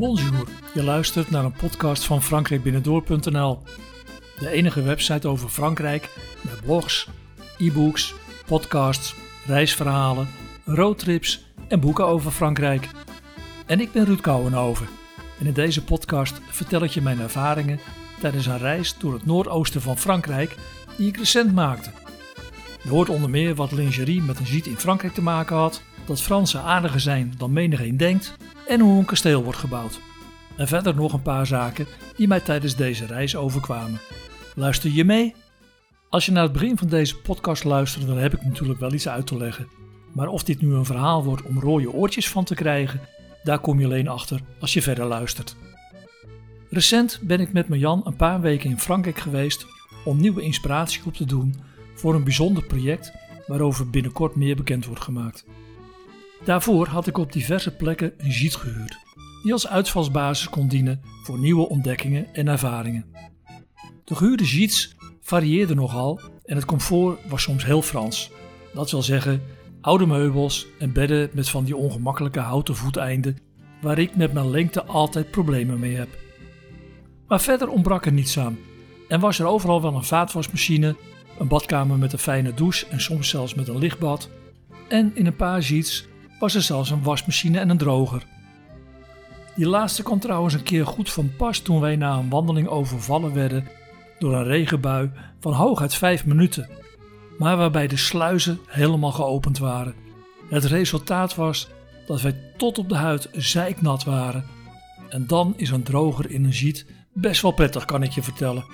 Bonjour, je luistert naar een podcast van frankrijkbinnendoor.nl. De enige website over Frankrijk met blogs, e-books, podcasts, reisverhalen, roadtrips en boeken over Frankrijk. En ik ben Ruud Kouwenhoven en in deze podcast vertel ik je mijn ervaringen tijdens een reis door het noordoosten van Frankrijk die ik recent maakte. Je hoort onder meer wat lingerie met een ziet in Frankrijk te maken had, dat Fransen aardiger zijn dan menigeen denkt en hoe een kasteel wordt gebouwd. En verder nog een paar zaken die mij tijdens deze reis overkwamen. Luister je mee? Als je naar het begin van deze podcast luistert, dan heb ik natuurlijk wel iets uit te leggen. Maar of dit nu een verhaal wordt om rode oortjes van te krijgen, daar kom je alleen achter als je verder luistert. Recent ben ik met Jan een paar weken in Frankrijk geweest om nieuwe inspiratie op te doen voor een bijzonder project waarover binnenkort meer bekend wordt gemaakt. Daarvoor had ik op diverse plekken een jeet gehuurd, die als uitvalsbasis kon dienen voor nieuwe ontdekkingen en ervaringen. De gehuurde jeets varieerden nogal en het comfort was soms heel Frans. Dat wil zeggen, oude meubels en bedden met van die ongemakkelijke houten voeteinden waar ik met mijn lengte altijd problemen mee heb. Maar verder ontbrak er niets aan en was er overal wel een vaatwasmachine, een badkamer met een fijne douche en soms zelfs met een lichtbad en in een paar jeets was er zelfs een wasmachine en een droger. Die laatste kwam trouwens een keer goed van pas toen wij na een wandeling overvallen werden door een regenbui van hooguit vijf minuten, maar waarbij de sluizen helemaal geopend waren. Het resultaat was dat wij tot op de huid zeiknat waren. En dan is een droger in een ziet best wel prettig, kan ik je vertellen.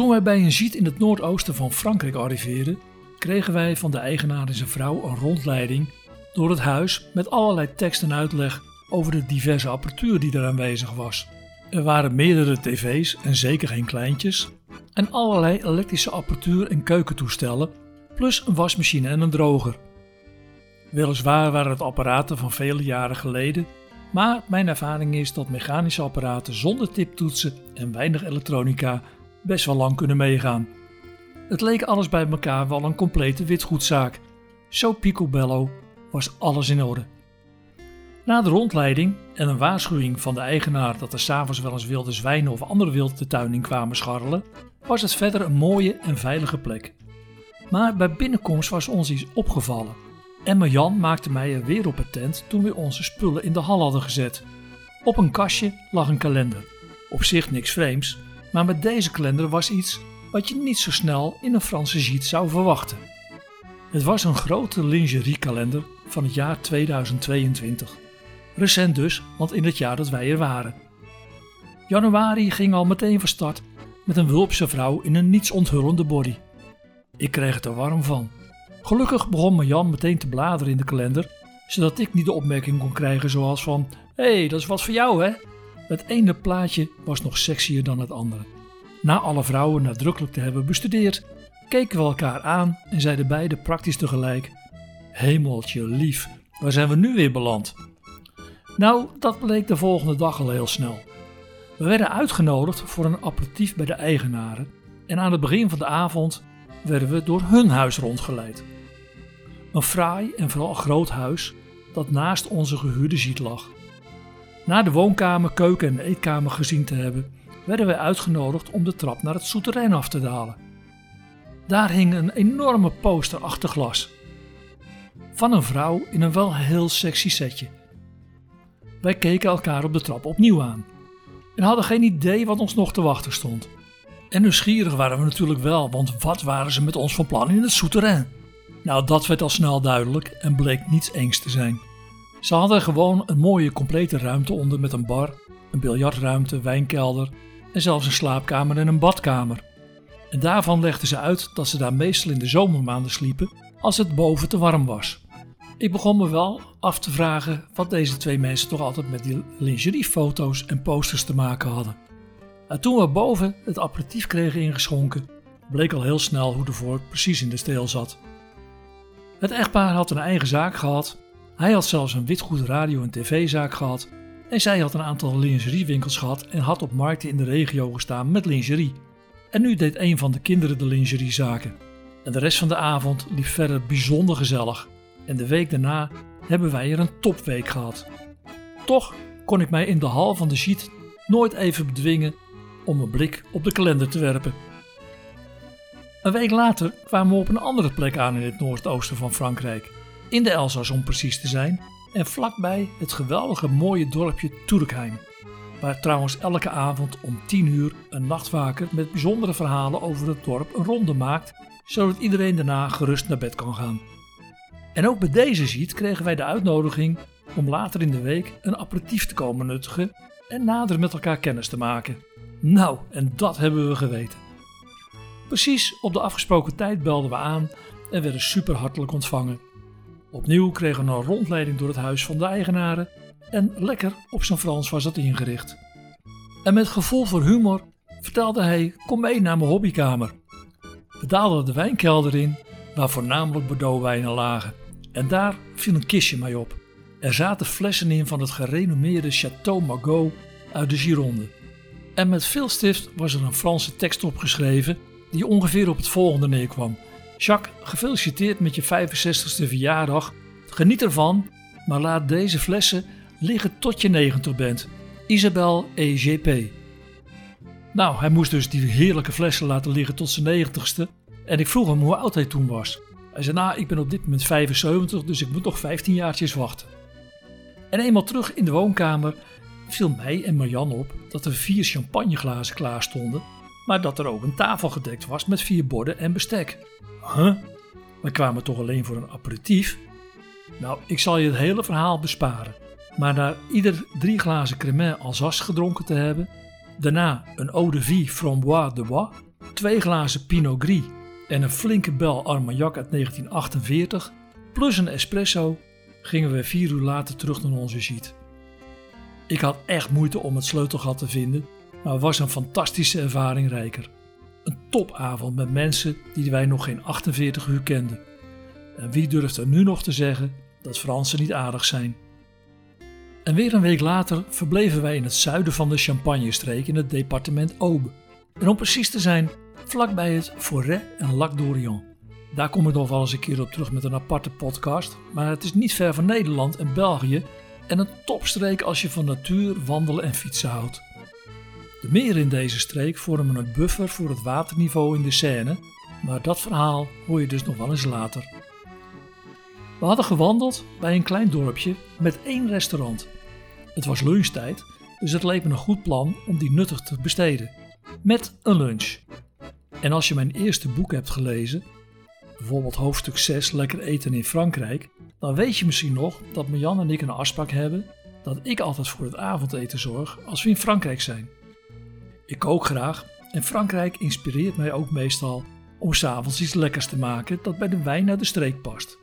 Toen wij bij een ziet in het noordoosten van Frankrijk arriveerden, kregen wij van de eigenaar en zijn vrouw een rondleiding door het huis met allerlei tekst en uitleg over de diverse apparatuur die er aanwezig was. Er waren meerdere tv's en zeker geen kleintjes, en allerlei elektrische apparatuur en keukentoestellen, plus een wasmachine en een droger. Weliswaar waren het apparaten van vele jaren geleden, maar mijn ervaring is dat mechanische apparaten zonder tiptoetsen en weinig elektronica best wel lang kunnen meegaan. Het leek alles bij elkaar wel een complete witgoedzaak. Zo picobello was alles in orde. Na de rondleiding en een waarschuwing van de eigenaar dat er s'avonds wel eens wilde zwijnen of andere wild de tuin in kwamen scharrelen, was het verder een mooie en veilige plek. Maar bij binnenkomst was ons iets opgevallen. En Marjan maakte mij er weer op attent toen we onze spullen in de hal hadden gezet. Op een kastje lag een kalender. Op zich niks vreemds, maar met deze kalender was iets wat je niet zo snel in een Franse giet zou verwachten. Het was een grote lingeriekalender van het jaar 2022. Recent dus, want in het jaar dat wij er waren. Januari ging al meteen van start met een wulpse vrouw in een niets onthullende body. Ik kreeg het er warm van. Gelukkig begon Marjan meteen te bladeren in de kalender, zodat ik niet de opmerking kon krijgen zoals van Hé, hey, dat is wat voor jou hè? Het ene plaatje was nog sexier dan het andere. Na alle vrouwen nadrukkelijk te hebben bestudeerd, keken we elkaar aan en zeiden beide praktisch tegelijk Hemeltje lief, waar zijn we nu weer beland? Nou, dat bleek de volgende dag al heel snel. We werden uitgenodigd voor een aperitief bij de eigenaren en aan het begin van de avond werden we door hun huis rondgeleid. Een fraai en vooral groot huis dat naast onze gehuurde ziet lag. Na de woonkamer, keuken en eetkamer gezien te hebben, werden wij uitgenodigd om de trap naar het souterrain af te dalen. Daar hing een enorme poster achter glas. Van een vrouw in een wel heel sexy setje. Wij keken elkaar op de trap opnieuw aan en hadden geen idee wat ons nog te wachten stond. En nieuwsgierig waren we natuurlijk wel, want wat waren ze met ons van plan in het souterrain? Nou, dat werd al snel duidelijk en bleek niets engs te zijn. Ze hadden gewoon een mooie complete ruimte onder met een bar, een biljartruimte, wijnkelder en zelfs een slaapkamer en een badkamer. En daarvan legden ze uit dat ze daar meestal in de zomermaanden sliepen als het boven te warm was. Ik begon me wel af te vragen wat deze twee mensen toch altijd met die lingeriefoto's en posters te maken hadden. En toen we boven het aperitief kregen ingeschonken, bleek al heel snel hoe de vork precies in de steel zat. Het echtpaar had een eigen zaak gehad, hij had zelfs een witgoed radio- en tv-zaak gehad en zij had een aantal lingeriewinkels gehad en had op markten in de regio gestaan met lingerie. En nu deed een van de kinderen de lingeriezaken. En de rest van de avond liep verder bijzonder gezellig. En de week daarna hebben wij er een topweek gehad. Toch kon ik mij in de hal van de Gite nooit even bedwingen om een blik op de kalender te werpen. Een week later kwamen we op een andere plek aan in het noordoosten van Frankrijk, in de Elzas om precies te zijn, en vlakbij het geweldige mooie dorpje Turkheim, waar trouwens elke avond om 10 uur een nachtwaker met bijzondere verhalen over het dorp een ronde maakt, zodat iedereen daarna gerust naar bed kan gaan. En ook bij deze ziet kregen wij de uitnodiging om later in de week een aperitief te komen nuttigen en nader met elkaar kennis te maken. Nou, en dat hebben we geweten. Precies op de afgesproken tijd belden we aan en werden super hartelijk ontvangen. Opnieuw kregen we een rondleiding door het huis van de eigenaren en lekker op zijn Frans was dat ingericht. En met gevoel voor humor vertelde hij: Kom mee naar mijn hobbykamer. We daalden de wijnkelder in, waar voornamelijk Bordeauxwijnen lagen. En daar viel een kistje mij op. Er zaten flessen in van het gerenommeerde Château Margaux uit de Gironde. En met veel stift was er een Franse tekst opgeschreven die ongeveer op het volgende neerkwam. Jacques, gefeliciteerd met je 65ste verjaardag. Geniet ervan, maar laat deze flessen liggen tot je 90 bent. Isabel EGP. Nou, hij moest dus die heerlijke flessen laten liggen tot zijn 90ste. En ik vroeg hem hoe oud hij toen was. Hij zei, nou, ik ben op dit moment 75, dus ik moet nog 15 jaartjes wachten. En eenmaal terug in de woonkamer viel mij en Marjan op dat er vier champagneglazen klaar stonden, maar dat er ook een tafel gedekt was met vier borden en bestek. Huh? We kwamen toch alleen voor een aperitief? Nou, ik zal je het hele verhaal besparen. Maar na ieder drie glazen cremant Alsace gedronken te hebben, daarna een eau de vie framboise de bois, twee glazen Pinot Gris en een flinke bel Armagnac uit 1948, plus een espresso, gingen we vier uur later terug naar onze sheet. Ik had echt moeite om het sleutelgat te vinden, maar was een fantastische ervaring rijker. Een topavond met mensen die wij nog geen 48 uur kenden. En wie durft er nu nog te zeggen dat Fransen niet aardig zijn? En weer een week later verbleven wij in het zuiden van de Champagne-streek in het departement Aube. En om precies te zijn, vlakbij het Forêt en Lac d'Orient. Daar kom ik nog wel eens een keer op terug met een aparte podcast, maar het is niet ver van Nederland en België en een topstreek als je van natuur, wandelen en fietsen houdt. De meren in deze streek vormen een buffer voor het waterniveau in de Seine, maar dat verhaal hoor je dus nog wel eens later. We hadden gewandeld bij een klein dorpje met één restaurant. Het was lunchtijd, dus het leek me een goed plan om die nuttig te besteden. Met een lunch. En als je mijn eerste boek hebt gelezen, bijvoorbeeld hoofdstuk 6 Lekker eten in Frankrijk, dan weet je misschien nog dat Marjan en ik een afspraak hebben dat ik altijd voor het avondeten zorg als we in Frankrijk zijn. Ik kook graag en Frankrijk inspireert mij ook meestal om s'avonds iets lekkers te maken dat bij de wijn naar de streek past.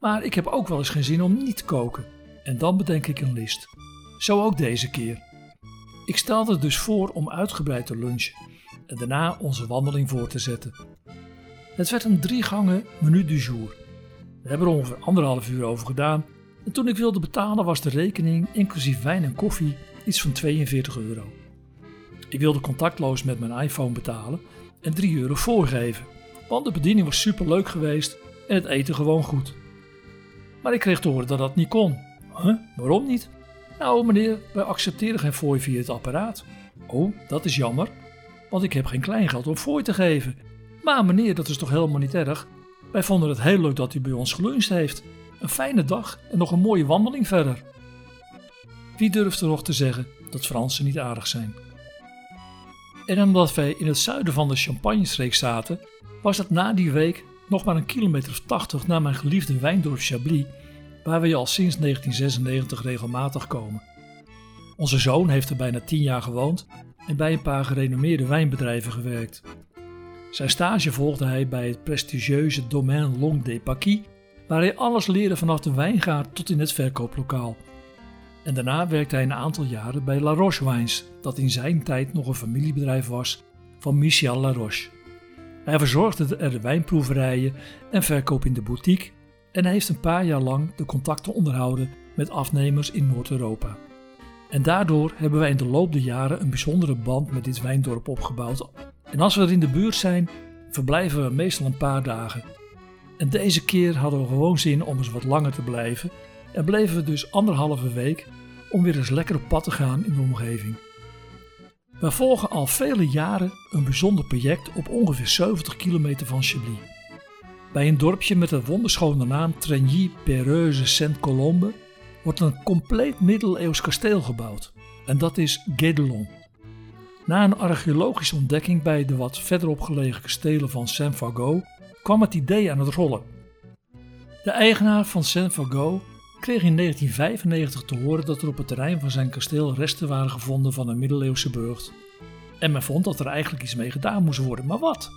Maar ik heb ook wel eens geen zin om niet te koken en dan bedenk ik een list. Zo ook deze keer. Ik stelde dus voor om uitgebreid te lunchen en daarna onze wandeling voor te zetten. Het werd een drie gangen menu du jour. We hebben er ongeveer anderhalf uur over gedaan en toen ik wilde betalen was de rekening inclusief wijn en koffie iets van 42 euro. Ik wilde contactloos met mijn iPhone betalen en 3 euro voorgeven, want de bediening was super leuk geweest en het eten gewoon goed. Maar ik kreeg te horen dat dat niet kon. Huh? Waarom niet? Nou meneer, wij accepteren geen fooi via het apparaat. Oh, dat is jammer, want ik heb geen kleingeld om fooi te geven. Maar meneer, dat is toch helemaal niet erg? Wij vonden het heel leuk dat u bij ons geluncht heeft. Een fijne dag en nog een mooie wandeling verder. Wie durft er nog te zeggen dat Fransen niet aardig zijn? En omdat wij in het zuiden van de Champagne-streek zaten, was het na die week nog maar een kilometer of tachtig naar mijn geliefde wijndorp Chablis, waar we al sinds 1996 regelmatig komen. Onze zoon heeft er bijna tien jaar gewoond en bij een paar gerenommeerde wijnbedrijven gewerkt. Zijn stage volgde hij bij het prestigieuze Domaine Long des Paquis, waar hij alles leerde vanaf de wijngaard tot in het verkooplokaal. En daarna werkte hij een aantal jaren bij La Roche Wines, dat in zijn tijd nog een familiebedrijf was van Michel La Roche. Hij verzorgde er de wijnproeverijen en verkoop in de boutique en hij heeft een paar jaar lang de contacten onderhouden met afnemers in Noord-Europa. En daardoor hebben wij in de loop der jaren een bijzondere band met dit wijndorp opgebouwd. En als we er in de buurt zijn, verblijven we meestal een paar dagen. En deze keer hadden we gewoon zin om eens wat langer te blijven en bleven we dus anderhalve week om weer eens lekker op pad te gaan in de omgeving. Wij volgen al vele jaren een bijzonder project op ongeveer 70 kilometer van Chablis. Bij een dorpje met de wonderschone naam Trigny Perreuse Saint-Colombe wordt een compleet middeleeuws kasteel gebouwd. En dat is Guédelon. Na een archeologische ontdekking bij de wat verderop gelegen kastelen van Saint-Fargeau kwam het idee aan het rollen. De eigenaar van Saint-Fargeau kreeg in 1995 te horen dat er op het terrein van zijn kasteel resten waren gevonden van een middeleeuwse burcht. En men vond dat er eigenlijk iets mee gedaan moest worden, maar wat?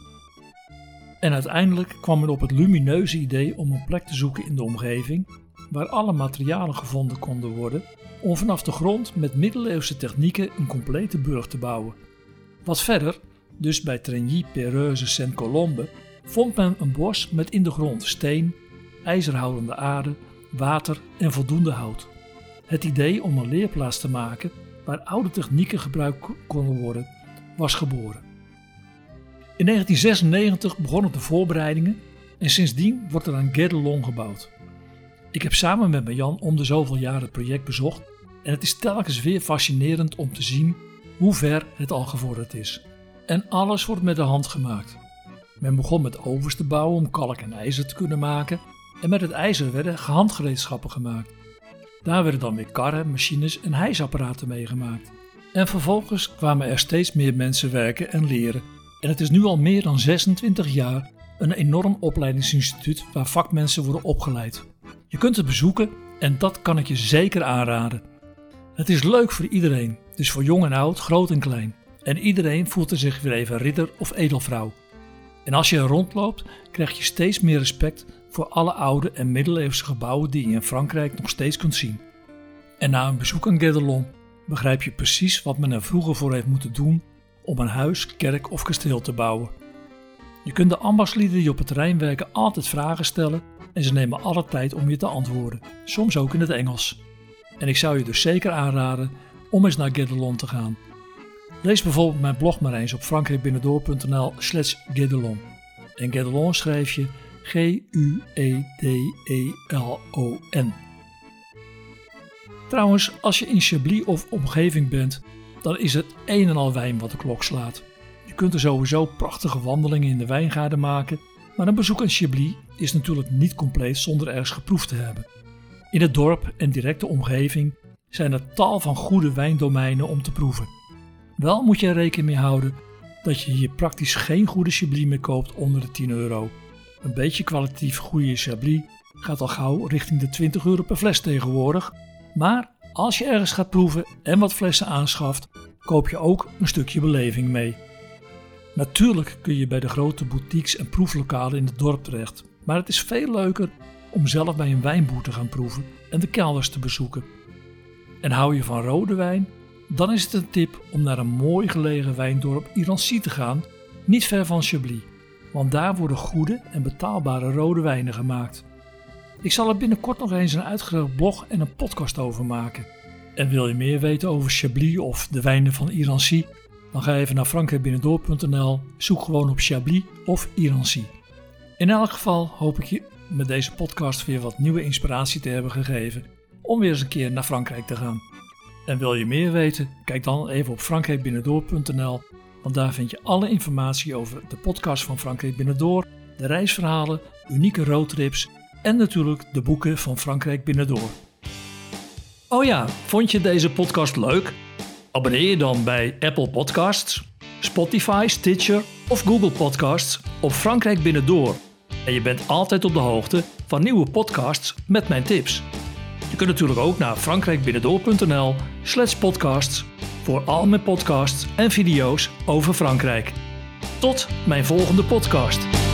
En uiteindelijk kwam men op het lumineuze idee om een plek te zoeken in de omgeving waar alle materialen gevonden konden worden om vanaf de grond met middeleeuwse technieken een complete burcht te bouwen. Wat verder, dus bij Trigny Perreuse Saint-Colombe, vond men een bos met in de grond steen, ijzerhoudende aarde, water en voldoende hout. Het idee om een leerplaats te maken waar oude technieken gebruikt konden worden, was geboren. In 1996 begonnen de voorbereidingen en sindsdien wordt er een Guédelon gebouwd. Ik heb samen met Jan om de zoveel jaren het project bezocht en het is telkens weer fascinerend om te zien hoe ver het al gevorderd is. En alles wordt met de hand gemaakt. Men begon met ovens te bouwen om kalk en ijzer te kunnen maken en met het ijzer werden handgereedschappen gemaakt. Daar werden dan weer karren, machines en hijsapparaten meegemaakt. En vervolgens kwamen er steeds meer mensen werken en leren. En het is nu al meer dan 26 jaar een enorm opleidingsinstituut waar vakmensen worden opgeleid. Je kunt het bezoeken en dat kan ik je zeker aanraden. Het is leuk voor iedereen, dus voor jong en oud, groot en klein. En iedereen voelt er zich weer even ridder of edelvrouw. En als je er rondloopt, krijg je steeds meer respect voor alle oude en middeleeuwse gebouwen die je in Frankrijk nog steeds kunt zien. En na een bezoek aan Guédelon begrijp je precies wat men er vroeger voor heeft moeten doen om een huis, kerk of kasteel te bouwen. Je kunt de ambachtslieden die op het terrein werken altijd vragen stellen en ze nemen alle tijd om je te antwoorden, soms ook in het Engels. En ik zou je dus zeker aanraden om eens naar Guédelon te gaan. Lees bijvoorbeeld mijn blog maar eens op frankrijkbinnendoor.nl slash Guédelon. En Guédelon schrijf je G-U-E-D-E-L-O-N. Trouwens, als je in Chablis of omgeving bent, dan is het een en al wijn wat de klok slaat. Je kunt er sowieso prachtige wandelingen in de wijngaarden maken, maar een bezoek aan Chablis is natuurlijk niet compleet zonder ergens geproefd te hebben. In het dorp en directe omgeving zijn er tal van goede wijndomeinen om te proeven. Wel moet je er rekening mee houden dat je hier praktisch geen goede Chablis meer koopt onder de 10 euro. Een beetje kwalitatief goede Chablis gaat al gauw richting de 20 euro per fles tegenwoordig. Maar als je ergens gaat proeven en wat flessen aanschaft, koop je ook een stukje beleving mee. Natuurlijk kun je bij de grote boutiques en proeflokalen in het dorp terecht, maar het is veel leuker om zelf bij een wijnboer te gaan proeven en de kelders te bezoeken. En hou je van rode wijn, dan is het een tip om naar een mooi gelegen wijndorp Irancy te gaan, niet ver van Chablis, want daar worden goede en betaalbare rode wijnen gemaakt. Ik zal er binnenkort nog eens een uitgebreid blog en een podcast over maken. En wil je meer weten over Chablis of de wijnen van Irancy, dan ga even naar frankrijkbinnendoor.nl, zoek gewoon op Chablis of Irancy. In elk geval hoop ik je met deze podcast weer wat nieuwe inspiratie te hebben gegeven om weer eens een keer naar Frankrijk te gaan. En wil je meer weten? Kijk dan even op frankrijkbinnendoor.nl, want daar vind je alle informatie over de podcast van Frankrijk Binnendoor, de reisverhalen, unieke roadtrips en natuurlijk de boeken van Frankrijk Binnendoor. Oh ja, vond je deze podcast leuk? Abonneer je dan bij Apple Podcasts, Spotify, Stitcher of Google Podcasts op Frankrijk Binnendoor. En je bent altijd op de hoogte van nieuwe podcasts met mijn tips. Je kunt natuurlijk ook naar frankrijkbinnendoor.nl slash podcasts voor al mijn podcasts en video's over Frankrijk. Tot mijn volgende podcast.